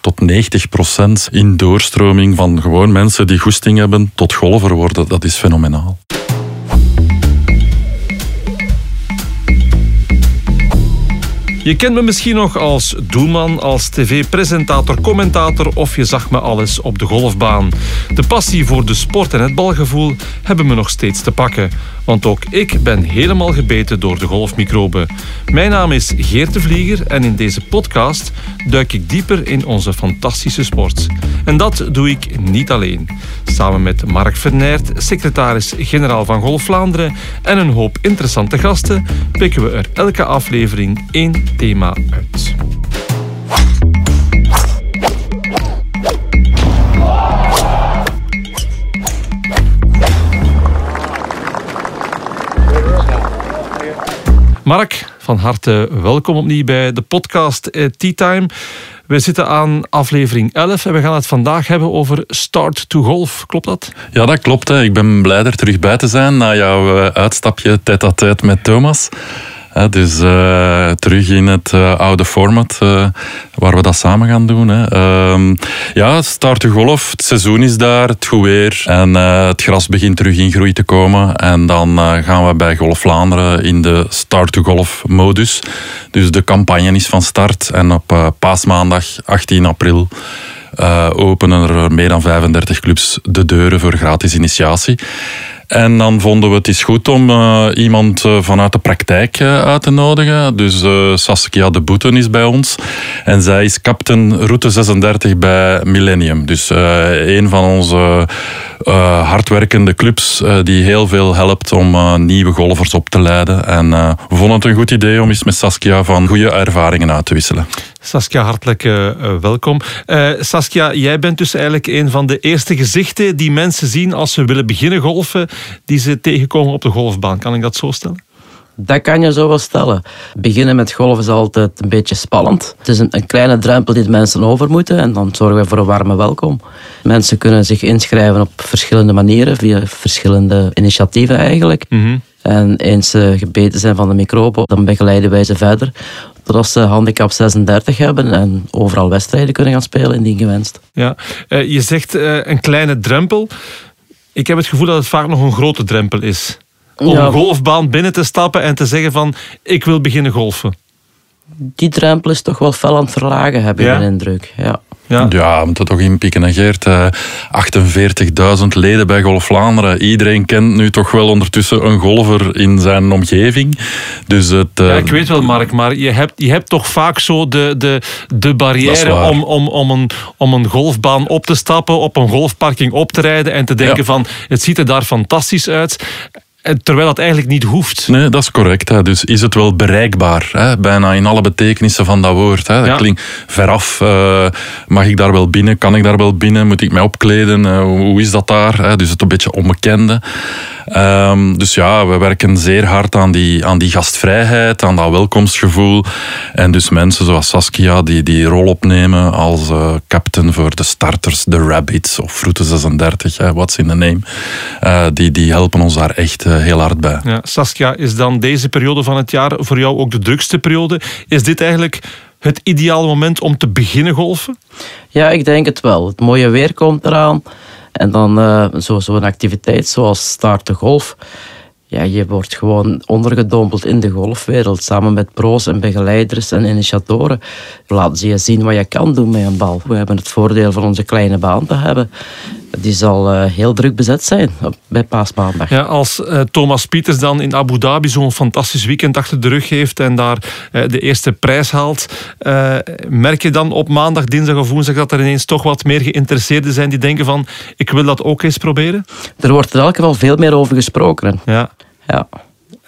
tot 90 procent in doorstroming van gewoon mensen die goesting hebben tot golfer worden. Dat is fenomenaal. Je kent me misschien nog als doelman, als tv-presentator, commentator of je zag me alles op de golfbaan. De passie voor de sport en het balgevoel hebben me nog steeds te pakken. Want ook ik ben helemaal gebeten door de golfmicroben. Mijn naam is Geert de Vlieger en in deze podcast duik ik dieper in onze fantastische sport. En dat doe ik niet alleen. Samen met Mark Vernert, secretaris-generaal van Golf Vlaanderen en een hoop interessante gasten pikken we er elke aflevering één thema uit. Mark, van harte welkom opnieuw bij de podcast eh, Tea Time. We zitten aan aflevering 11 en we gaan het vandaag hebben over Start to Golf. Klopt dat? Ja, dat klopt. Hè. Ik ben blij er terug bij te zijn na jouw eh, uitstapje tête-à-tête met Thomas dus uh, terug in het uh, oude format uh, waar we dat samen gaan doen. Hè. Ehm, ja, start de golf. Het seizoen is daar, het goed weer. En het gras begint terug in groei te komen. En dan gaan we bij Golf Vlaanderen in de start to golf modus. Dus de campagne is van start. En op paasmaandag 18 april openen er meer dan 35 clubs de deuren voor gratis initiatie. En dan vonden we het is goed om uh, iemand uh, vanuit de praktijk uh, uit te nodigen. Dus Saskia de Boeten is bij ons. En zij is captain route 36 bij Millennium. Dus een van onze hardwerkende clubs die heel veel helpt om nieuwe golfers op te leiden. En we vonden het een goed idee om eens met Saskia van goede ervaringen uit te wisselen. Saskia, hartelijk welkom. Saskia, jij bent dus eigenlijk een van de eerste gezichten die mensen zien als ze willen beginnen golfen, die ze tegenkomen op de golfbaan. Kan ik dat zo stellen? Dat kan je zo wel stellen. Beginnen met golf is altijd een beetje spannend. Het is een, een, kleine drempel die de mensen over moeten en dan zorgen we voor een warme welkom. Mensen kunnen zich inschrijven op verschillende manieren, via verschillende initiatieven eigenlijk. Mm En eens ze gebeten zijn van de microben, dan begeleiden wij ze verder totdat ze handicap 36 hebben en overal wedstrijden kunnen gaan spelen indien gewenst. Ja, uh, je zegt uh, een kleine drempel. Ik heb het gevoel dat het vaak nog een grote drempel is. Om een golfbaan binnen te stappen en te zeggen van ik wil beginnen golfen. Die drempel is toch wel fel aan het verlagen, heb ik ja? indruk. Ja. Ja, ja we moeten toch inpikken. En Geert, 48.000 leden bij Golf Vlaanderen. Iedereen kent nu toch wel ondertussen een golfer in zijn omgeving. Dus het, ja, ik weet wel, Mark, maar je hebt, je hebt toch vaak zo de, de, de barrière om, om, om, een, om een golfbaan op te stappen, op een golfparking op te rijden en te denken van het ziet er daar fantastisch uit. Terwijl dat eigenlijk niet hoeft. Nee, dat is correct. Hè. Dus is het wel bereikbaar? Hè? Bijna in alle betekenissen van dat woord. Hè. Dat klinkt veraf. Uh, mag ik daar wel binnen? Kan ik daar wel binnen? Moet ik mij opkleden? Uh, hoe is dat daar? Hè? Dus het een beetje onbekende. Um, dus ja, we werken zeer hard aan die, aan die gastvrijheid, aan dat welkomstgevoel. En dus mensen zoals Saskia die die rol opnemen als uh, captain voor de starters, de Rabbits of Route 36, what's in the name. Die, die helpen ons daar echt heel hard bij. Ja, Saskia, is dan deze periode van het jaar voor jou ook de drukste periode? Is dit eigenlijk het ideale moment om te beginnen golfen? Ja, ik denk het wel. Het mooie weer komt eraan. En dan uh, zo'n zo activiteit zoals start de golf. Ja, je wordt gewoon ondergedompeld in de golfwereld. Samen met pro's en begeleiders en initiatoren. Laten ze je zien wat je kan doen met een bal. We hebben het voordeel van onze kleine baan te hebben die zal uh, heel druk bezet zijn bij paasmaandag. Ja, als uh, Thomas Pieters dan in Abu Dhabi zo'n fantastisch weekend achter de rug heeft en daar uh, de eerste prijs haalt, merk je dan op maandag, dinsdag of woensdag dat er ineens toch wat meer geïnteresseerden zijn die denken van ik wil dat ook eens proberen? Er wordt er elke geval veel meer over gesproken. Ja. ja.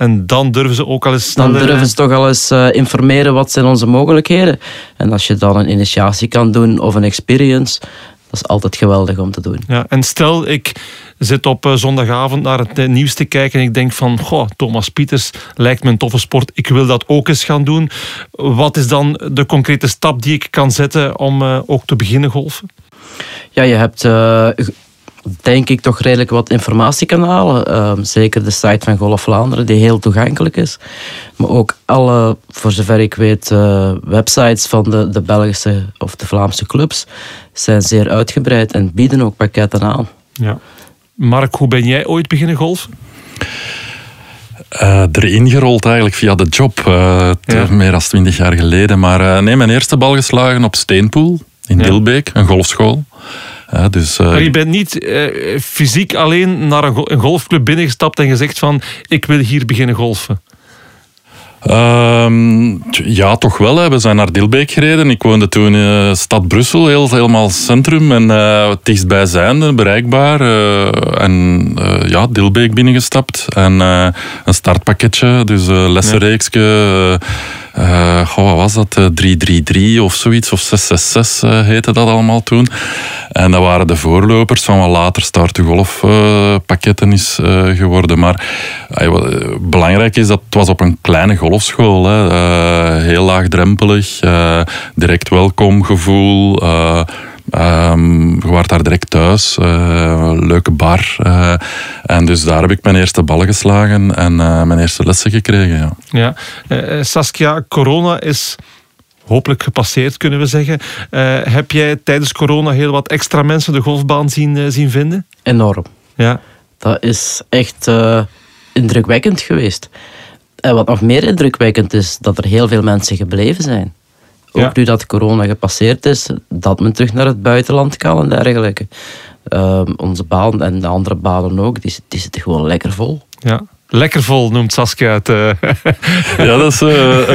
En dan durven ze ook al eens Dan durven ze toch al eens uh, informeren wat zijn onze mogelijkheden. En als je dan een initiatie kan doen of een experience, dat is altijd geweldig om te doen. Ja, en stel, ik zit op eh, zondagavond naar het nieuws te kijken en ik denk van, goh, Thomas Pieters lijkt me een toffe sport, ik wil dat ook eens gaan doen. Wat is dan de concrete stap die ik kan zetten om uh, ook te beginnen golfen? Ja, je hebt... Uh, denk ik toch redelijk wat informatiekanalen. Ehm, zeker de site van Golf Vlaanderen, die heel toegankelijk is. Maar ook alle, voor zover ik weet, uh, websites van de, de Belgische of de Vlaamse clubs zijn zeer uitgebreid en bieden ook pakketten aan. Ja. Mark, hoe ben jij ooit beginnen golfen? Uh, erin gerold eigenlijk via de job, uh, meer dan twintig jaar geleden. Maar uh, nee, mijn eerste bal geslagen op Steenpoel in ja. Dilbeek, een golfschool. Dus, maar je bent niet fysiek alleen naar een, een golfclub binnengestapt en gezegd van ik wil hier beginnen golfen. Um, ja, toch wel. Hè. We zijn naar Dilbeek gereden. Ik woonde toen in uh, stad Brussel, heel, helemaal centrum en uh, het dichtstbijzijnde, bereikbaar. Uh, en ja, Dilbeek binnengestapt en een startpakketje, dus lessenreeksje. Uh, wat was dat? 333 of zoiets, of 666 uh, heette dat allemaal toen. En dat waren de voorlopers van wat later Start to Golf pakketten is geworden. Maar belangrijk is dat het was op een kleine golfschool. Hè. heel laagdrempelig, direct welkom gevoel. Um, je wordt daar direct thuis, uh, leuke bar. Uh, en dus daar heb ik mijn eerste ballen geslagen en uh, mijn eerste lessen gekregen. Ja, ja. Saskia, corona is hopelijk gepasseerd, kunnen we zeggen. heb jij tijdens corona heel wat extra mensen de golfbaan zien, zien vinden? Enorm. Ja. Dat is echt indrukwekkend geweest. En wat nog meer indrukwekkend is, dat er heel veel mensen gebleven zijn. Ook nu dat corona gepasseerd is, dat men terug naar het buitenland kan en dergelijke. Uh, onze baan en de andere banen ook, die, die zitten gewoon lekker vol. Ja. Lekker vol noemt Saskia het. Uh. Ja, dat is uh,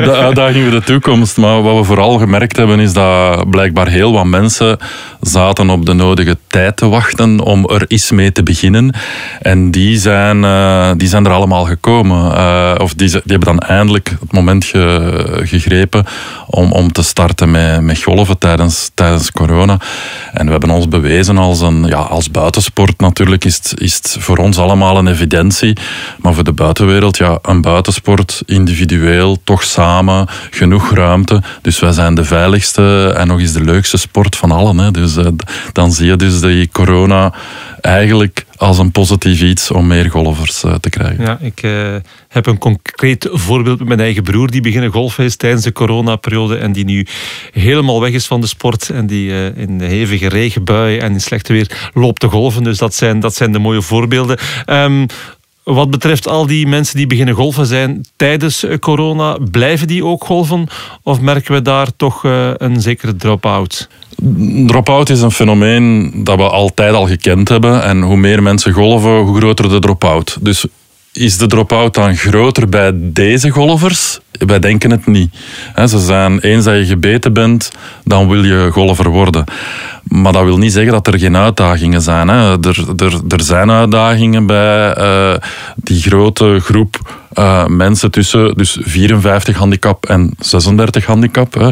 de uitdaging voor de toekomst. Maar wat we vooral gemerkt hebben is dat blijkbaar heel wat mensen zaten op de nodige tijd te wachten om er iets mee te beginnen. En die zijn, uh, die zijn er allemaal gekomen. of die, die hebben dan eindelijk het moment ge, gegrepen om, om te starten met, met golven tijdens, tijdens corona. En we hebben ons bewezen als een ja, als buitensport natuurlijk is het, is het voor ons allemaal een evidentie. Maar de buitenwereld, ja, een buitensport, individueel, toch samen, genoeg ruimte. Dus wij zijn de veiligste en nog eens de leukste sport van allen. Hè. Dus uh, dan zie je dus die corona eigenlijk als een positief iets om meer golfers uh, te krijgen. Ja, ik uh, heb een concreet voorbeeld met mijn eigen broer die beginnen golfen is tijdens de coronaperiode en die nu helemaal weg is van de sport en die in de hevige regenbuien en in slechte weer loopt te golven. Dus dat zijn, dat zijn de mooie voorbeelden. Um, wat betreft al die mensen die beginnen golven zijn tijdens eh, corona, blijven die ook golven? Of merken we daar toch eh, een zekere drop-out? Drop-out is een fenomeen dat we altijd al gekend hebben. En hoe meer mensen golven, hoe groter de drop-out. Dus is de drop-out dan groter bij deze golfers? Wij denken het niet. Ze zijn, eens dat je gebeten bent, dan wil je golfer worden. Maar dat wil niet zeggen dat er geen uitdagingen zijn. Er, er, er zijn uitdagingen bij uh, die grote groep uh, mensen tussen dus 54 handicap en 36 handicap. Hè.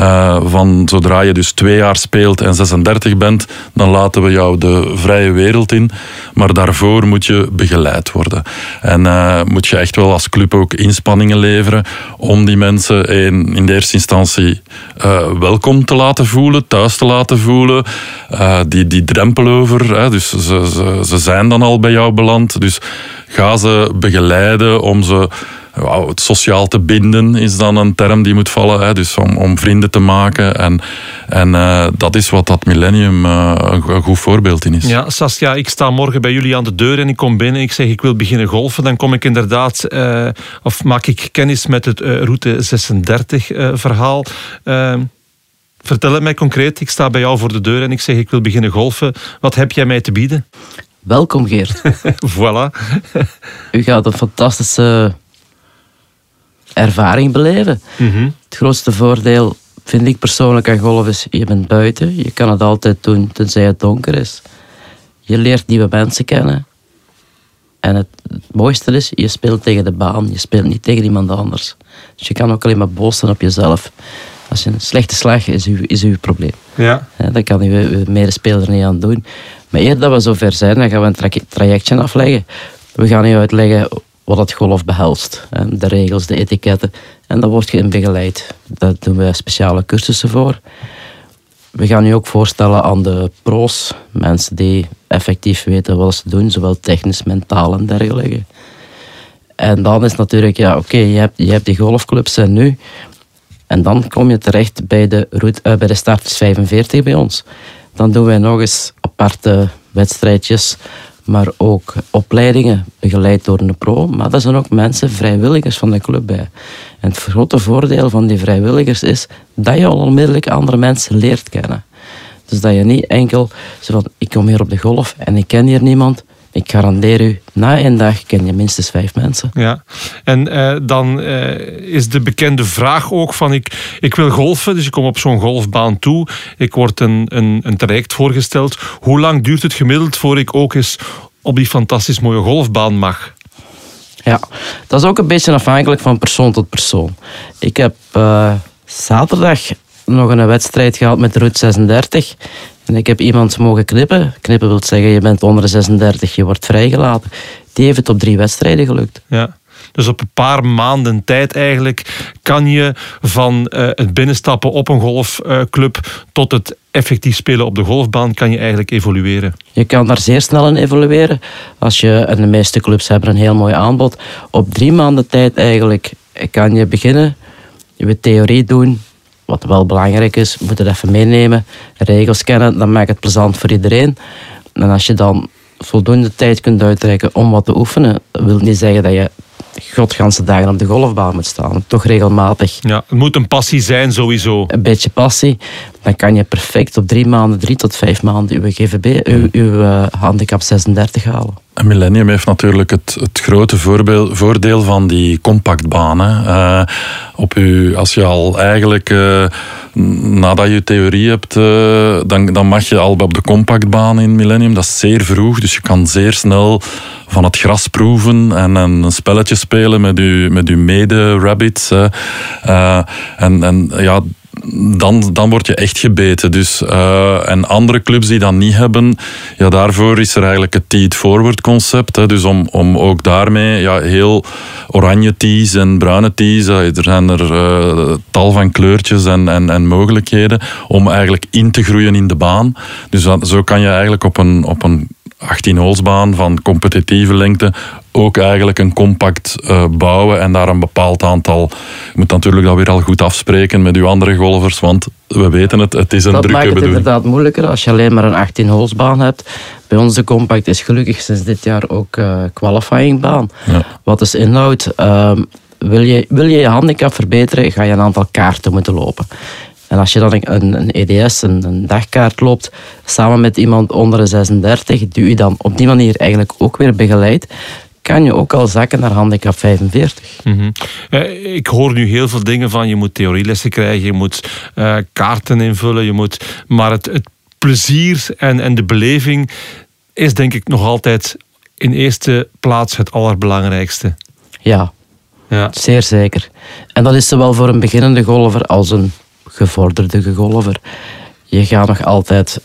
Uh, van zodra je dus twee jaar speelt en 36 bent, dan laten we jou de vrije wereld in. Maar daarvoor moet je begeleid worden. En moet je echt wel als club ook inspanningen leveren om die mensen in, in de eerste instantie welkom te laten voelen, thuis te laten voelen. die, die drempel over, hè. dus ze, ze, ze zijn dan al bij jou beland. Dus ga ze begeleiden om ze het sociaal te binden is dan een term die moet vallen. Hè, dus om, om vrienden te maken. En, en uh, dat is wat dat millennium uh, een, goed voorbeeld in is. Ja, Saskia, ik sta morgen bij jullie aan de deur en ik kom binnen. Ik zeg ik wil beginnen golfen. Dan kom ik inderdaad, uh, of maak ik kennis met het route 36 verhaal. vertel het mij concreet. Ik sta bij jou voor de deur en ik zeg ik wil beginnen golfen. Wat heb jij mij te bieden? Welkom Geert. voilà. U gaat een fantastische ervaring beleven. Mhm. Het grootste voordeel vind ik persoonlijk aan golf is, je bent buiten. Je kan het altijd doen tenzij het donker is. Je leert nieuwe mensen kennen. En het, mooiste is, je speelt tegen de baan. Je speelt niet tegen iemand anders. Dus je kan ook alleen maar boos zijn op jezelf. Als je een slechte slag is, uw, is uw probleem. Ja. ja dan kan je medespeler niet aan doen. Maar eer dat we zover zijn, dan gaan we een trajectje afleggen. We gaan je uitleggen wat het golf behelst. De regels, de etiketten. En dan word je in begeleid. Daar doen we speciale cursussen voor. we gaan nu ook voorstellen aan de pro's, mensen die effectief weten wat ze doen, zowel technisch, mentaal en dergelijke. En dan is natuurlijk, ja, oké, je, hebt, je hebt die golfclubs en nu. En dan kom je terecht bij de, route, uh, bij de starters 45 bij ons. Dan doen wij nog eens aparte wedstrijdjes, maar ook opleidingen begeleid door een pro. Maar er zijn ook mensen, vrijwilligers van de club bij. En het grote voordeel van die vrijwilligers is dat je al onmiddellijk andere mensen leert kennen. Dus dat je niet enkel van, ik kom hier op de golf en ik ken hier niemand. Ik garandeer u, na één dag ken je minstens vijf mensen. Ja, en uh, dan uh, is de bekende vraag ook van ik, ik wil golfen, dus ik kom op zo'n golfbaan toe. Ik word een, een, een traject voorgesteld. Hoe lang duurt het gemiddeld voor ik ook eens op die fantastisch mooie golfbaan mag? Ja, dat is ook een beetje afhankelijk van persoon tot persoon. Ik heb uh, zaterdag nog een wedstrijd gehad met Route 36. En ik heb iemand mogen knippen. Knippen wil zeggen, je bent onder de 36, je wordt vrijgelaten. Die heeft het op drie wedstrijden gelukt. Ja. Dus op een paar maanden tijd eigenlijk kan je van uh, het binnenstappen op een golfclub uh, tot het effectief spelen op de golfbaan kan je eigenlijk evolueren. Je kan daar zeer snel in evolueren. Als je, en de meeste clubs hebben een heel mooi aanbod. Op drie maanden tijd eigenlijk kan je beginnen, je theorie doen, wat wel belangrijk is, moet het even meenemen. Regels kennen, dan maakt het plezant voor iedereen. En als je dan voldoende tijd kunt uitreiken om wat te oefenen, dat wil niet zeggen dat je godganse dagen op de golfbaan moet staan. Toch regelmatig. Ja, het moet een passie zijn sowieso. Een beetje passie. Dan kan je perfect op drie maanden, drie tot vijf maanden uw GVB, uw, uw uh, handicap 36 halen. En Millennium heeft natuurlijk het, het grote voordeel van die compactbanen. Uh, op u, als je al eigenlijk, uh, nadat je theorie hebt, uh, dan, dan mag je al op de compactbaan in Millennium. Dat is zeer vroeg, dus je kan zeer snel van het gras proeven en, en een spelletje spelen met uw, met uw mede-rabbits. en, en ja, dan, dan word je echt gebeten. Dus, uh, en andere clubs die dat niet hebben, ja, daarvoor is er eigenlijk het Teed Forward concept. Hè. Dus om, om ook daarmee ja, heel oranje tees en bruine tees, er zijn er uh, tal van kleurtjes en, en, en mogelijkheden om eigenlijk in te groeien in de baan. Dus zo kan je eigenlijk op een, op een 18 holsbaan van competitieve lengte ook eigenlijk een compact uh, bouwen en daar een bepaald aantal. Je moet natuurlijk dat weer al goed afspreken met uw andere golfers, want we weten het, het is een dat drukke maakt het bedoeling. inderdaad moeilijker als je alleen maar een 18 holsbaan hebt. Bij ons de compact is gelukkig sinds dit jaar ook uh, qualifyingbaan. Ja. Wat is inhoud? Uh, wil, je, wil je je handicap verbeteren, ga je een aantal kaarten moeten lopen. En als je dan een, een EDS, een, een, dagkaart loopt, samen met iemand onder de 36, die u dan op die manier eigenlijk ook weer begeleidt, kan je ook al zakken naar handicap 45. Mm -hmm. uh, ik hoor nu heel veel dingen van je moet theorielessen krijgen, je moet uh, kaarten invullen, je moet, maar het, het plezier en, en de beleving is denk ik nog altijd in eerste plaats het allerbelangrijkste. Ja, ja. zeer zeker. En dat is zowel voor een beginnende golfer als een gevorderde golfer. Je gaat nog altijd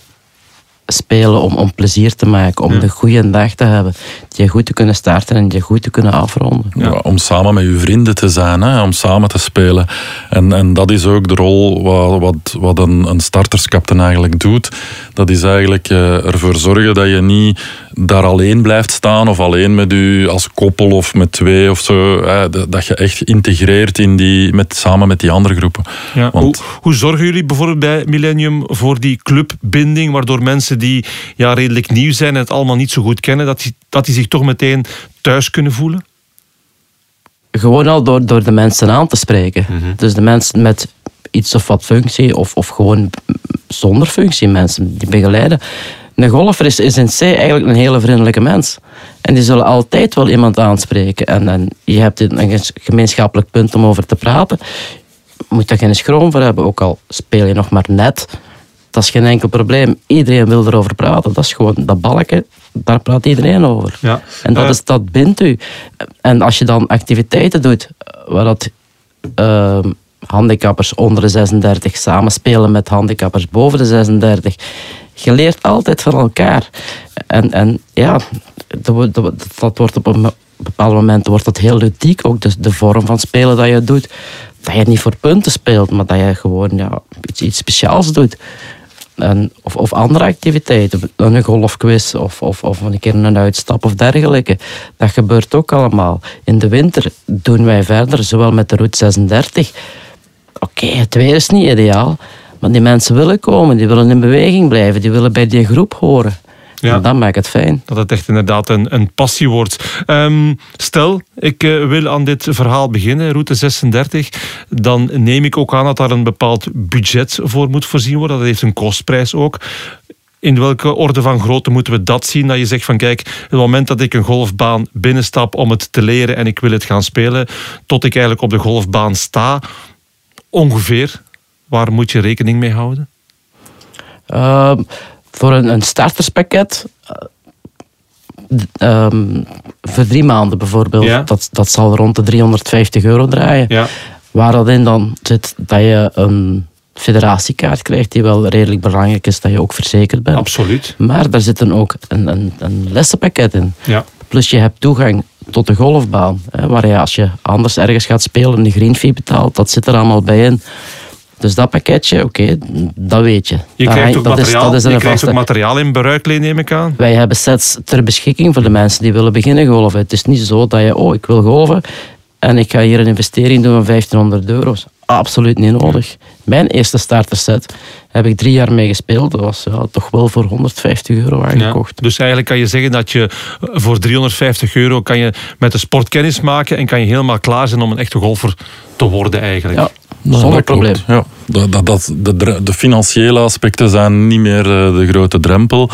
spelen om, om plezier te maken, om ja. de goede dag te hebben, je goed te kunnen starten en je goed te kunnen afronden. Ja, om samen met je vrienden te zijn, hè, om samen te spelen. En, en dat is ook de rol wat, wat, wat een, een starterskapten eigenlijk doet. Dat is eigenlijk uh, ervoor zorgen dat je niet daar alleen blijft staan of alleen met u als koppel of met twee of zo. Hè, dat je echt integreert in die, met, samen met die andere groepen. Ja, Want, hoe, hoe zorgen jullie bijvoorbeeld bij Millennium voor die clubbinding, waardoor mensen die ja, redelijk nieuw zijn en het allemaal niet zo goed kennen, dat die, dat die zich toch meteen thuis kunnen voelen? Gewoon al door, door de mensen aan te spreken. Mm -hmm. Dus de mensen met iets of wat functie, of, of gewoon zonder functie, mensen die begeleiden. Een golfer is, is in C eigenlijk een hele vriendelijke mens. En die zullen altijd wel iemand aanspreken. En, en je hebt een gemeenschappelijk punt om over te praten. Je moet daar geen schroom voor hebben, ook al speel je nog maar net. Dat is geen enkel probleem. Iedereen wil erover praten. Dat is gewoon dat balken, daar praat iedereen over. Ja. En dat, uh, is, dat bindt u. En als je dan activiteiten doet waar dat uh, handicappers onder de 36 samenspelen met handicappers boven de 36, je leert altijd van elkaar. En, en ja, dat, dat, dat wordt op een bepaald moment wordt dat heel ludiek. Ook de, de vorm van spelen dat je doet. Dat je niet voor punten speelt, maar dat je gewoon ja, iets, iets speciaals doet. Of andere activiteiten, een golfquiz of, of, of een keer een uitstap of dergelijke. Dat gebeurt ook allemaal. In de winter doen wij verder, zowel met de Route 36. Oké, het weer is niet ideaal, maar die mensen willen komen, die willen in beweging blijven, die willen bij die groep horen. Ja. Dat maakt het fijn. Dat het echt inderdaad een, een passie wordt. Ehm, stel, ik uh, wil aan dit verhaal beginnen, route 36. Dan neem ik ook aan dat daar een bepaald budget voor moet voorzien worden. Dat heeft een kostprijs ook. In welke orde van grootte moeten we dat zien? Dat je zegt van kijk, het moment dat ik een golfbaan binnenstap om het te leren en ik wil het gaan spelen, tot ik eigenlijk op de golfbaan sta, ongeveer, waar moet je rekening mee houden? Uh, voor een, een starterspakket. Um, voor drie maanden bijvoorbeeld, dat, dat zal rond de 350 euro draaien. Ja. Waar dat in dan zit dat je een federatiekaart krijgt, die wel redelijk belangrijk is dat je ook verzekerd bent. Absoluut. Maar daar zit dan ook een, een, een lessenpakket in. Ja. Plus je hebt toegang tot de golfbaan, hè, waar je als je anders ergens gaat spelen de green fee betaalt, dat zit er allemaal bij in. Dus dat pakketje, oké, dat weet je. Je krijgt, ook, dat materiaal, is, dat is je krijgt ook materiaal in Beruikleen, neem ik aan. Wij hebben sets ter beschikking voor de mensen die willen beginnen golven. Het is niet zo dat je, oh, ik wil golven en ik ga hier een investering doen van 1500 euro's. Absoluut niet nodig. Mijn eerste starterset heb ik drie jaar mee gespeeld. Dat was ja, toch wel voor 150 euro aangekocht. Ja, dus eigenlijk kan je zeggen dat je voor 350 euro kan je met de sport kennis maken en kan je helemaal klaar zijn om een echte golfer te worden eigenlijk. Ja, zonder probleem. Ja, dat, dat, de, de financiële aspecten zijn niet meer eh, de grote drempel.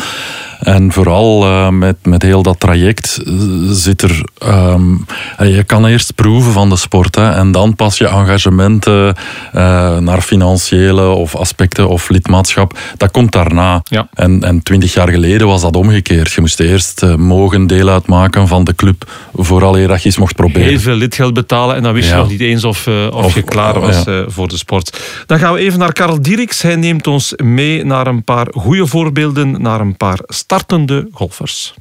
En vooral uh, met, met heel dat traject eh, zit er. Um, je kan eerst proeven van de sport hè, en dan pas je engagementen uh, naar financiële of aspecten of lidmaatschap. Dat komt daarna. Ja. En, en twintig jaar geleden was dat omgekeerd. Je moest eerst uh, mogen deel uitmaken van de club vooraleer dat je eens mocht proberen. Heel veel lidgeld betalen en dan wist je nog niet eens of, of, of je klaar was ja. voor de sport. Dan gaan we even naar Karel Dieriks. Hij neemt ons mee naar een paar goede voorbeelden, naar een paar startende golfers.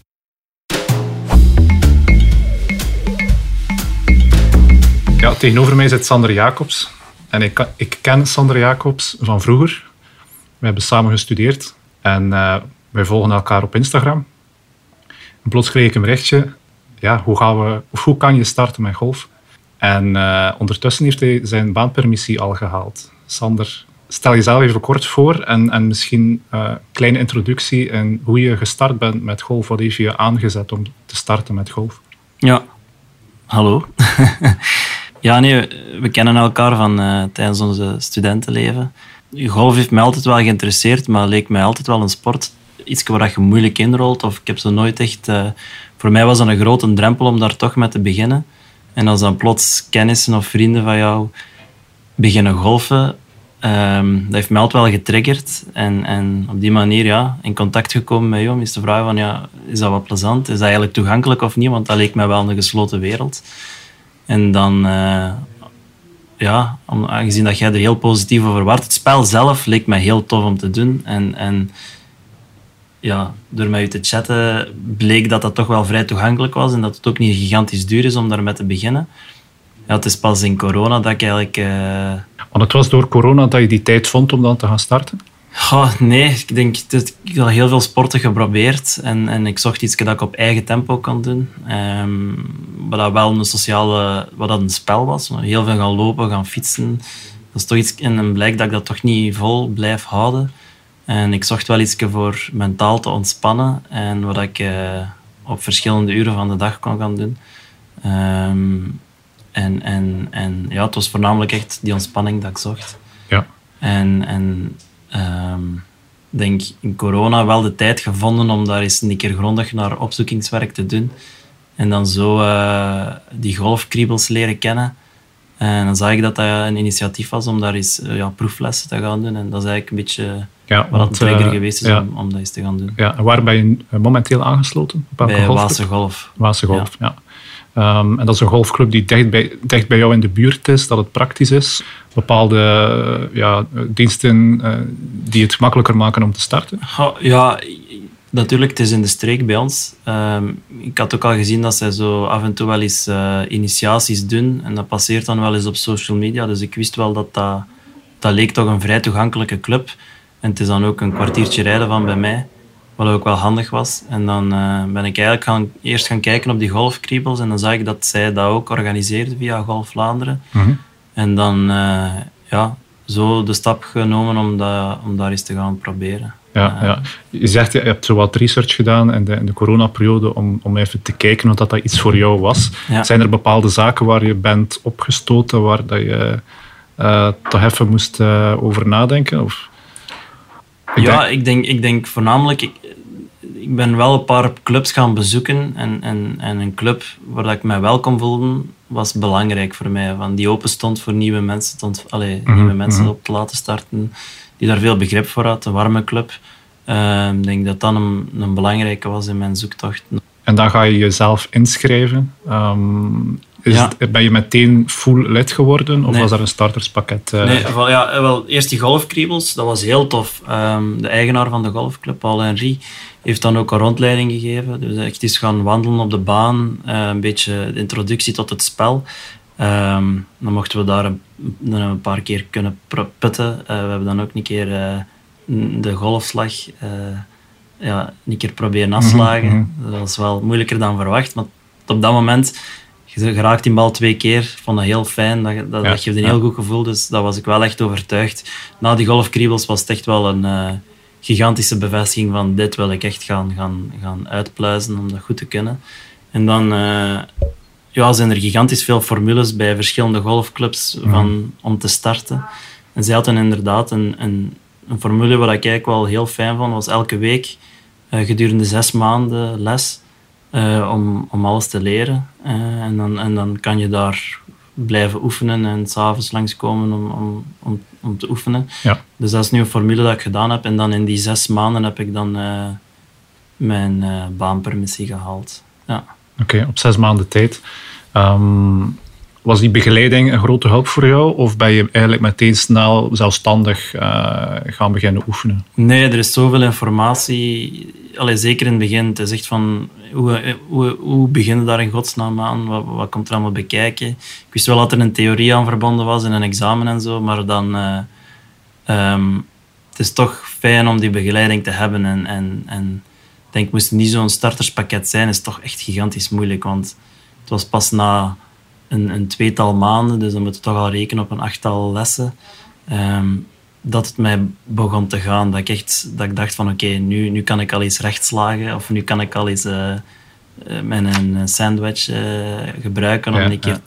Ja, tegenover mij zit Sander Jacobs. En ik, ik ken Sander Jacobs van vroeger. We hebben samen gestudeerd en uh, wij volgen elkaar op Instagram. En plots kreeg ik een berichtje. Ja, hoe, gaan we, hoe kan je starten met golf? En uh, ondertussen heeft hij zijn baanpermissie al gehaald. Sander, stel jezelf even kort voor en, en misschien een uh, kleine introductie en hoe je gestart bent met golf. Wat heeft je aangezet om te starten met golf? Ja, hallo. ja, nee, we kennen elkaar van uh, tijdens onze studentenleven. Golf heeft mij altijd wel geïnteresseerd, maar leek mij altijd wel een sport. Iets waar je moeilijk inrolt. Of ik heb zo nooit echt... Uh, voor mij was dat een grote drempel om daar toch mee te beginnen. En als dan plots kennissen of vrienden van jou beginnen golfen, um, dat heeft mij altijd wel getriggerd. En, en op die manier ja, in contact gekomen met jou. Is de vraag van, ja, is dat wat plezant? Is dat eigenlijk toegankelijk of niet? Want dat leek mij wel een gesloten wereld. En dan, uh, ja, aangezien dat jij er heel positief over was, het spel zelf leek mij heel tof om te doen. En, en ja, door met u te chatten bleek dat dat toch wel vrij toegankelijk was en dat het ook niet gigantisch duur is om daarmee te beginnen. Ja, het is pas in corona dat ik eigenlijk... Uh... Want het was door corona dat je die tijd vond om dan te gaan starten? Oh, nee, ik denk, ik heb heel veel sporten geprobeerd en, en ik zocht iets dat ik op eigen tempo kan doen. Um, wat dat wel een sociale, wat dat een spel was. Heel veel gaan lopen, gaan fietsen. Dat is toch iets, en blijkt dat ik dat toch niet vol blijf houden. En ik zocht wel iets voor mentaal te ontspannen en wat ik uh, op verschillende uren van de dag kon gaan doen. Um, en, en, en ja, het was voornamelijk echt die ontspanning dat ik zocht. Ja. En, en um, denk in corona wel de tijd gevonden om daar eens een keer grondig naar opzoekingswerk te doen. En dan zo uh, die golfkriebels leren kennen. En dan zag ik dat dat een initiatief was om daar eens uh, ja, proeflessen te gaan doen. En dat is eigenlijk een beetje ja, wat een trigger uh, geweest is ja. om, om dat eens te gaan doen. Ja, en waar ben je momenteel aangesloten? Bij Waalse Golf. Waalse Golf, ja. Um, en dat is een golfclub die dicht bij, dicht bij jou in de buurt is, dat het praktisch is. Bepaalde uh, ja, diensten uh, die het gemakkelijker maken om te starten? Ja, natuurlijk, het is in de streek bij ons. Um, ik had ook al gezien dat zij zo af en toe wel eens uh, initiaties doen. En dat passeert dan wel eens op social media. Dus ik wist wel dat dat, dat leek toch een vrij toegankelijke club. En het is dan ook een kwartiertje rijden van bij mij, wat ook wel handig was. En dan eh, ben ik eigenlijk gaan, eerst gaan kijken op die golfkriebels en dan zag ik dat zij dat ook organiseerden via Golf Vlaanderen. Mhm. En dan uh, ja, zo de stap genomen om, dat, om daar eens te gaan proberen. Ja, ja. Je zegt, je hebt zo wat research gedaan in de, in de coronaperiode om, om even te kijken of dat, dat iets voor jou was. Ja. Zijn er bepaalde zaken waar je bent opgestoten, waar dat je uh, toch even moest uh, over nadenken? Of? Ja, ik, denk, ik denk voornamelijk... Ik, ik ben wel een paar clubs gaan bezoeken en, en, en een club waar ik mij welkom voelde, was belangrijk voor mij. Van die open stond voor nieuwe mensen, stond, allee, mm -hmm. nieuwe mensen -hmm. op te laten starten, die daar veel begrip voor had, een warme club. Uh, ik denk dat dat een, een belangrijke was in mijn zoektocht. En dan ga je jezelf inschrijven. Um, is Ja. het, ben je meteen full lid geworden of Nee. was er een starterspakket? eh? Nee, wel, ja, wel, eerst die golfkriebels, dat was heel tof. Ehm, de eigenaar van de golfclub, Paul Henry, heeft dan ook een rondleiding gegeven. Dus echt eens gaan wandelen op de baan, eh, een beetje de introductie tot het spel. Ehm, dan mochten we daar een, een paar keer kunnen putten. Eh, we hebben dan ook een keer de golfslag ja, een keer proberen afslagen. mhm. Dat was wel moeilijker dan verwacht, maar op dat moment je raakt die bal twee keer. Ik vond dat heel fijn. Dat, dat, Ja, dat geeft een ja. heel goed gevoel. Dus daar was ik wel echt overtuigd. Na die golfkriebels was het echt wel een eh, gigantische bevestiging van dit wil ik echt gaan, gaan, gaan uitpluizen om dat goed te kunnen. En dan eh, ja, zijn er gigantisch veel formules bij verschillende golfclubs van, om te starten. En zij hadden inderdaad een, een, een formule wat ik eigenlijk wel heel fijn vond. was elke week eh, gedurende zes maanden les eh, om, om alles te leren. Eh, en, dan, en dan kan je daar blijven oefenen en s'avonds langskomen om, om, om, om te oefenen. Ja. Dus dat is nu een formule dat ik gedaan heb. En dan in die zes maanden heb ik dan eh, mijn baanpermissie gehaald. Ja. Oké, op zes maanden tijd. Ehm, was die begeleiding een grote hulp voor jou? Of ben je eigenlijk meteen snel zelfstandig eh, gaan beginnen oefenen? Nee, er is zoveel informatie. Allee, zeker in het begin. Het is echt van, hoe, hoe, hoe begin je daar in godsnaam aan? Wat, wat komt er allemaal bekijken? Ik wist wel dat er een theorie aan verbonden was en een examen en zo, maar dan... eh, ehm, het is toch fijn om die begeleiding te hebben. En, en, en ik denk, moest het niet zo'n starterspakket zijn, is toch echt gigantisch moeilijk. Want het was pas na een, een tweetal maanden, dus dan moet je toch al rekenen op een achttal lessen, ehm, dat het mij begon te gaan. Dat ik echt dat ik dacht van oké, nu, nu kan ik al eens rechtslagen of nu kan ik al eens eh, eh, mijn een sandwich eh, gebruiken om Ja, een keer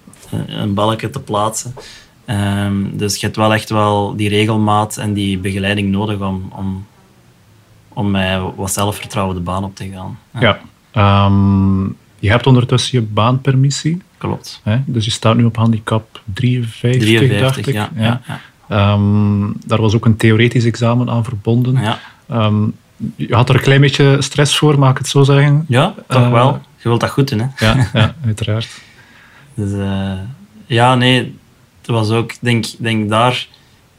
een balkje te plaatsen. Ehm, dus je hebt wel echt wel die regelmaat en die begeleiding nodig om, om, om mij wat zelfvertrouwen de baan op te gaan. Ja. Ehm, je hebt ondertussen je baanpermissie. Klopt. Hè? Dus je staat nu op handicap 53, 53, dacht ik. ja. ja. ja. Ehm, daar was ook een theoretisch examen aan verbonden. ja. Ehm, je had er een klein beetje stress voor, mag ik het zo zeggen? Ja, toch Eh, wel. Je wilt dat goed doen, hè? Ja, ja uiteraard. Dus eh, ja, nee, het was ook, denk denk daar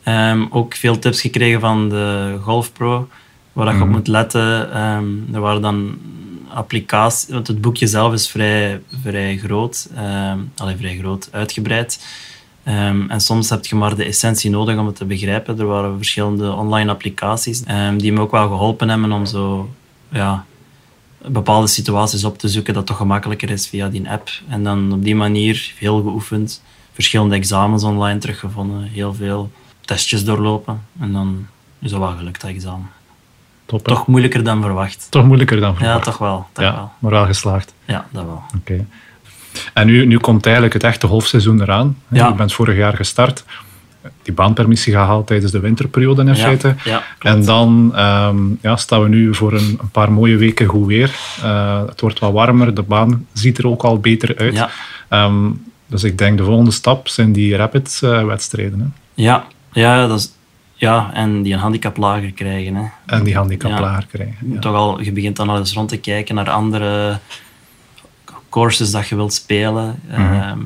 ehm, ook veel tips gekregen van de GolfPro, waar je op Mhm. moet letten. Er waren dan applicaties, want het boekje zelf is vrij, vrij groot, ehm allee, vrij groot, uitgebreid. Ehm, en soms heb je maar de essentie nodig om het te begrijpen. Er waren verschillende online applicaties ehm, die me ook wel geholpen hebben om zo, ja, bepaalde situaties op te zoeken dat toch gemakkelijker is via die app. En dan op die manier veel geoefend, verschillende examens online teruggevonden, heel veel testjes doorlopen en dan is dat wel gelukt, dat examen. Top? Toch moeilijker dan verwacht. Toch moeilijker dan Ja, verwacht. toch wel. Toch ja, wel. maar wel geslaagd. Ja, dat wel. Oké. En nu, nu komt eigenlijk het echte golfseizoen eraan. Ja. Je bent vorig jaar gestart. Die baanpermissie gehaald tijdens de winterperiode in Ja, feite. ja, en dan ehm, ja, staan we nu voor een, een paar mooie weken goed weer. Eh, het wordt wat warmer, de baan ziet er ook al beter uit. Ja, Ehm, dus ik denk de volgende stap zijn die Rapids-wedstrijden. hè ja, ja, dat is, ja, en die een handicap lager krijgen. Hè. en die handicap Ja. lager krijgen. Ja. Toch al, je begint dan al eens rond te kijken naar andere courses dat je wilt spelen. Mhm. Ehm,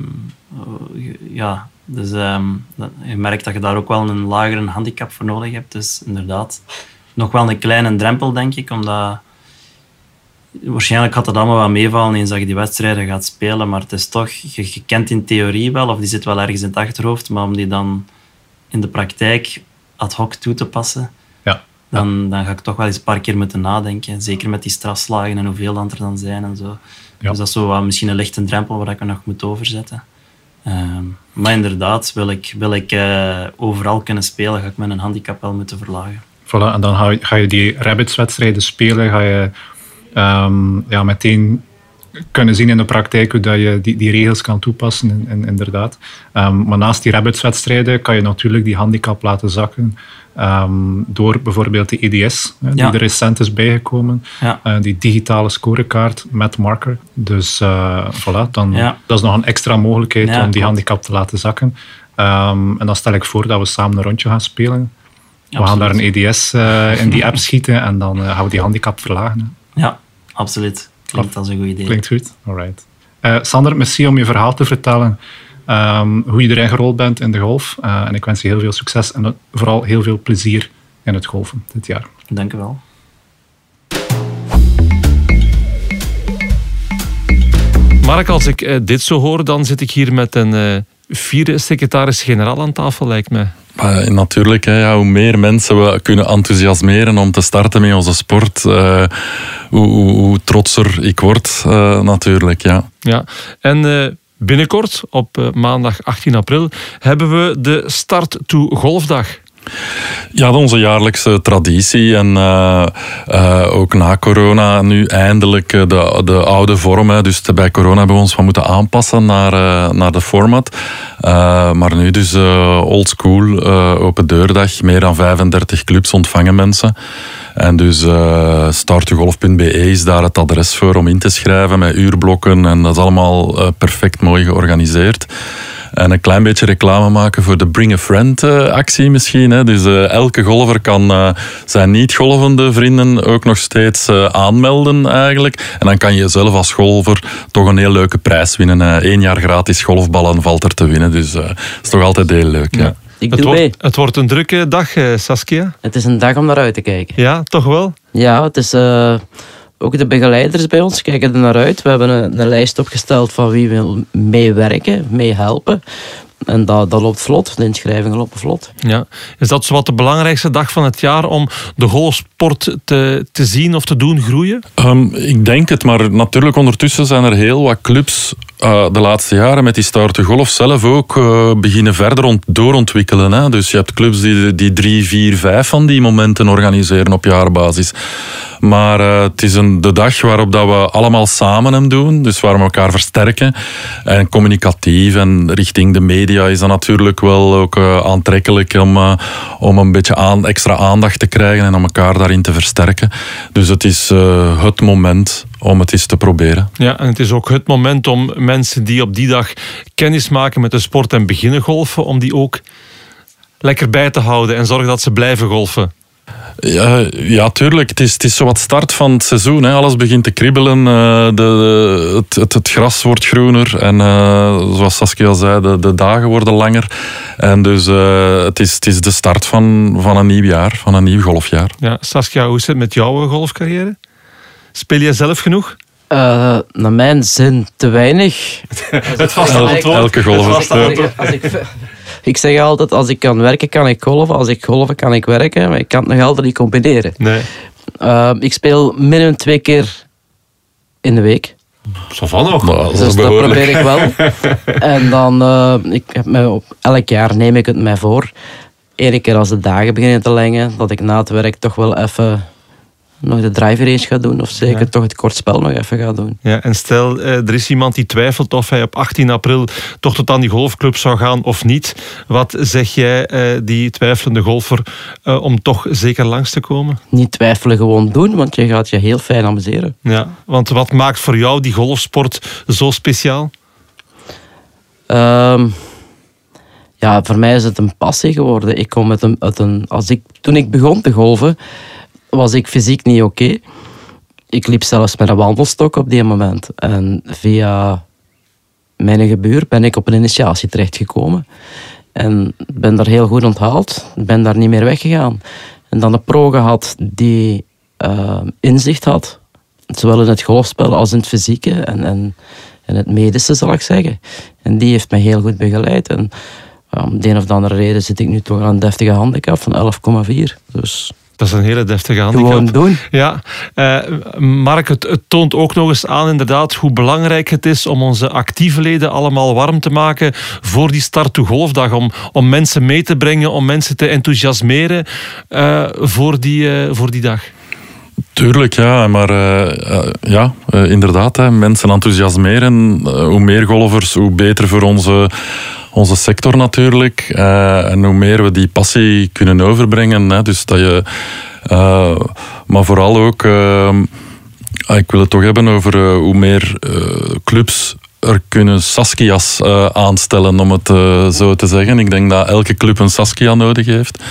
ja, dus ehm, dat- je merkt dat je daar ook wel een lagere handicap voor nodig hebt. Dus inderdaad, nog wel een kleine drempel, denk ik, omdat waarschijnlijk gaat het allemaal wel meevallen eens dat je die wedstrijden gaat spelen, maar het is toch, je, je kent in theorie wel, of die zit wel ergens in het achterhoofd, maar om die dan in de praktijk ad hoc toe te passen, Ja. dan, dan ga ik toch wel eens een paar keer moeten nadenken. Zeker met die strafslagen en hoeveel dat er dan zijn en zo. Ja. Dus dat is zo wat, misschien een lichte drempel waar ik me nog moet overzetten. Ehm, maar inderdaad, wil ik, wil ik eh, overal kunnen spelen, ga ik mijn handicap wel moeten verlagen. Voilà, en dan ga je, ga je die rabbits-wedstrijden spelen, ga je ehm, ja, meteen kunnen zien in de praktijk hoe dat je die, die regels kan toepassen, in, in- inderdaad. Ehm, maar naast die rabbits-wedstrijden kan je natuurlijk die handicap laten zakken ehm, door bijvoorbeeld de EDS, hè, die Ja. er recent is bijgekomen. Ja. Eh, die digitale scorekaart met marker. Dus eh, voilà, dan, Ja. dat is nog een extra mogelijkheid om die klopt. handicap te laten zakken. Ehm, en dan stel ik voor dat we samen een rondje gaan spelen. We gaan daar een EDS eh, in die app schieten en dan gaan we die handicap verlagen. hè. Ja, absoluut. Klinkt als een goed idee. Klinkt goed? Alright. Eh, Sander, merci om je verhaal te vertellen. ehm, hoe je erin gerold bent in de golf. Eh, en ik wens je heel veel succes en vooral heel veel plezier in het golfen dit jaar. Dank u wel. Mark, als ik eh, dit zo hoor, dan zit ik hier met een eh vierde secretaris-generaal aan tafel, lijkt mij. Maar natuurlijk, hè, ja, hoe meer mensen we kunnen enthousiasmeren om te starten met onze sport, eh, hoe, hoe, trotser ik word, eh, natuurlijk. Ja. Ja. En eh, binnenkort, op eh, maandag 18 april, hebben we de Start to Golfdag. Ja, onze jaarlijkse traditie. En eh, eh, ook na corona nu eindelijk eh, de, de oude vorm. Hè. Dus bij corona hebben we ons wat moeten aanpassen naar, naar de format. Maar nu dus old school, open deurdag. Meer dan 35 clubs ontvangen mensen. En dus eh startugolf.be is daar het adres voor om in te schrijven met uurblokken. En dat is allemaal perfect mooi georganiseerd. En een klein beetje reclame maken voor de Bring a Friend eh, actie misschien. Hè. Dus eh, elke golfer kan eh, zijn niet-golvende vrienden ook nog steeds eh, aanmelden eigenlijk. En dan kan je zelf als golfer toch een heel leuke prijs winnen. Eén jaar gratis golfballen valt er te winnen. Dus eh, dat is toch altijd heel leuk. Ja. Ja. Ik Het doe mee. wordt, het wordt een drukke dag, Saskia. Het is een dag om naar uit te kijken. Ja, toch wel? Ja, het is eh, ook de begeleiders bij ons kijken er naar uit. We hebben een, een lijst opgesteld van wie wil meewerken, meehelpen. En dat, dat loopt vlot. De inschrijvingen lopen vlot. Ja. Is dat zowat de belangrijkste dag van het jaar om de golfsport te, te zien of te doen groeien? Ehm, ik denk het, maar natuurlijk ondertussen zijn er heel wat clubs eh, de laatste jaren met die Start to Golf zelf ook eh, beginnen verder ont- doorontwikkelen. Hè. Dus je hebt clubs die, die drie, vier, vijf van die momenten organiseren op jaarbasis. Maar eh, het is een, de dag waarop dat we allemaal samen hem doen. Dus waar we elkaar versterken. En communicatief en richting de media is dat natuurlijk wel ook eh, aantrekkelijk om, eh, om een beetje aan, extra aandacht te krijgen en om elkaar daarin te versterken. Dus het is het moment om het eens te proberen. Ja, en het is ook het moment om mensen die op die dag kennis maken met de sport en beginnen golfen, om die ook lekker bij te houden en zorgen dat ze blijven golfen. Ja, ja, tuurlijk. Het is, het is zo wat start van het seizoen. Hè. Alles begint te kribbelen. eh, de, de- het, het, het gras wordt groener. En eh, zoals Saskia zei, de, de dagen worden langer. En dus eh, het, is, het is de start van, van een nieuw jaar, van een nieuw golfjaar. Ja, Saskia, hoe is het met jouw golfcarrière? Speel je zelf genoeg? Eh, naar mijn zin te weinig. Het vaste antwoord. elke golfer. Als ik, als ik, ik zeg altijd, als ik kan werken, kan ik golven. Als ik golven, kan ik werken. Maar ik kan het nog altijd niet combineren. Nee. Eh, ik speel minimum twee keer in de week. Zo van nog. Nou, dat Dus dat probeer ik wel. en dan, eh, ik heb me op, elk jaar neem ik het mij voor. Eén keer als de dagen beginnen te lengen, dat ik na het werk toch wel even nog de driver eens ga doen. Of zeker Ja. toch het kortspel nog even ga doen. Ja, en stel, eh, er is iemand die twijfelt of hij op 18 april toch tot aan die golfclub zou gaan of niet. Wat zeg jij, eh, die twijfelende golfer, eh, om toch zeker langs te komen? Niet twijfelen, gewoon doen, want je gaat je heel fijn amuseren. Ja, want wat maakt voor jou die golfsport zo speciaal? Ehm, ja, voor mij is het een passie geworden. Ik kom met een, uit een, als ik, toen ik begon te golven, was ik fysiek niet oké. Ik liep zelfs met een wandelstok op die moment. En via mijn gebuur ben ik op een initiatie terechtgekomen. En ben daar heel goed onthaald. Ben daar niet meer weggegaan. En dan een pro gehad die eh, inzicht had. Zowel in het golfspel als in het fysieke en, en, en het medische, zal ik zeggen. En die heeft mij heel goed begeleid. En om de een of andere reden zit ik nu toch aan een deftige handicap van 11,4. Dus Dat is een hele deftige handicap. Gewoon doen. Ja, uh, Mark, het, het, toont ook nog eens aan inderdaad hoe belangrijk het is om onze actieve leden allemaal warm te maken voor die start to golfdag. Om, om mensen mee te brengen, om mensen te enthousiasmeren uh, voor, die, uh, voor die dag. Tuurlijk, ja. Maar ja, inderdaad, hè, mensen enthousiasmeren. hoe meer golfers, hoe beter voor onze onze sector natuurlijk. Uh, en hoe meer we die passie kunnen overbrengen. Hè, dus dat je, uh, maar vooral ook, uh, ik wil het toch hebben over hoe meer clubs er kunnen Saskia's aanstellen, om het zo te zeggen. Ik denk dat elke club een Saskia nodig heeft.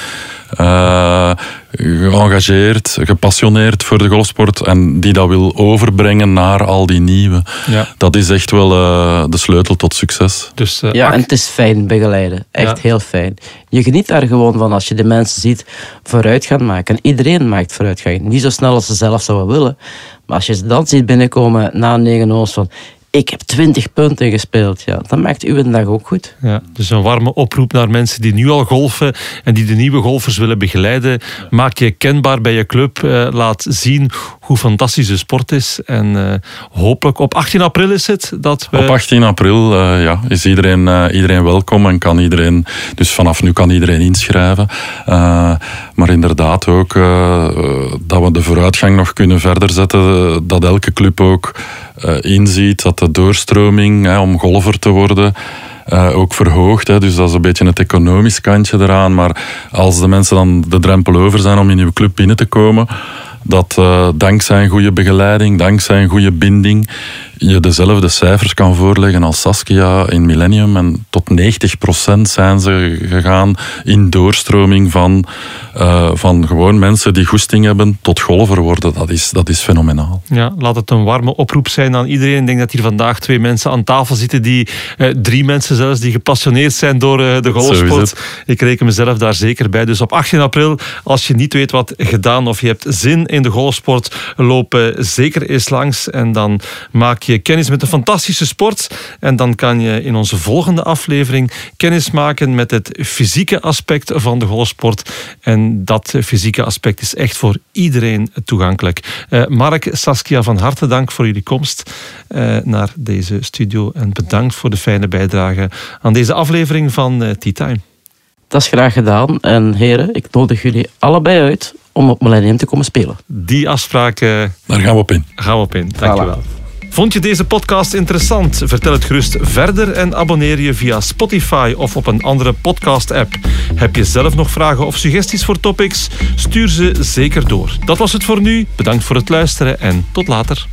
Uh, geëngageerd, gepassioneerd voor de golfsport en die dat wil overbrengen naar al die nieuwe. Ja. Dat is echt wel uh, de sleutel tot succes. Dus, uh, ja, en het is fijn begeleiden. Echt heel fijn. Je geniet daar gewoon van als je de mensen ziet vooruit gaan maken. Iedereen maakt vooruitgang. Niet zo snel als ze zelf zouden willen. Maar als je ze dan ziet binnenkomen na negen oos van ik heb 20 punten gespeeld. Ja, dat maakt uw dag ook goed. Ja, dus een warme oproep naar mensen die nu al golfen en die de nieuwe golfers willen begeleiden. Maak je kenbaar bij je club. Uh, laat zien hoe fantastisch de sport is. En uh, hopelijk op 18 april is het dat we... Op 18 april uh, ja, is iedereen, iedereen welkom en kan iedereen... Dus vanaf nu kan iedereen inschrijven. maar inderdaad ook dat we de vooruitgang nog kunnen verder zetten. Dat elke club ook inziet dat de doorstroming om golfer te worden ook verhoogt. Hè. Dus dat is een beetje het economisch kantje eraan. Maar als de mensen dan de drempel over zijn om in uw club binnen te komen, dat uh, dankzij een goede begeleiding, dankzij een goede binding, je dezelfde cijfers kan voorleggen als Saskia in Millennium. En tot 90% zijn ze gegaan in doorstroming van, uh, van gewoon mensen die goesting hebben tot golfer worden. Dat is, dat is fenomenaal. Ja, laat het een warme oproep zijn aan iedereen. Ik denk dat hier vandaag twee mensen aan tafel zitten, die, uh, drie mensen zelfs, die gepassioneerd zijn door uh, de golfsport. Ik reken mezelf daar zeker bij. Dus op 18 april, als je niet weet wat gedaan of je hebt zin in de golfsport, lopen zeker eens langs en dan maak je je kennis met een fantastische sport. En dan kan je in onze volgende aflevering kennis maken met het fysieke aspect van de golfsport. En dat fysieke aspect is echt voor iedereen toegankelijk. Uh, Mark, Saskia, van harte dank voor jullie komst uh, naar deze studio. En bedankt voor de fijne bijdrage aan deze aflevering van uh, Tea Time. Dat is graag gedaan. En heren, ik nodig jullie allebei uit om op Millennium te komen spelen. Die afspraak... Daar gaan we op in. Gaan we op in. Dankjewel. Voilà. Vond je deze podcast interessant? Vertel het gerust verder en abonneer je via Spotify of op een andere podcast-app. Heb je zelf nog vragen of suggesties voor topics? Stuur ze zeker door. Dat was het voor nu. Bedankt voor het luisteren en tot later.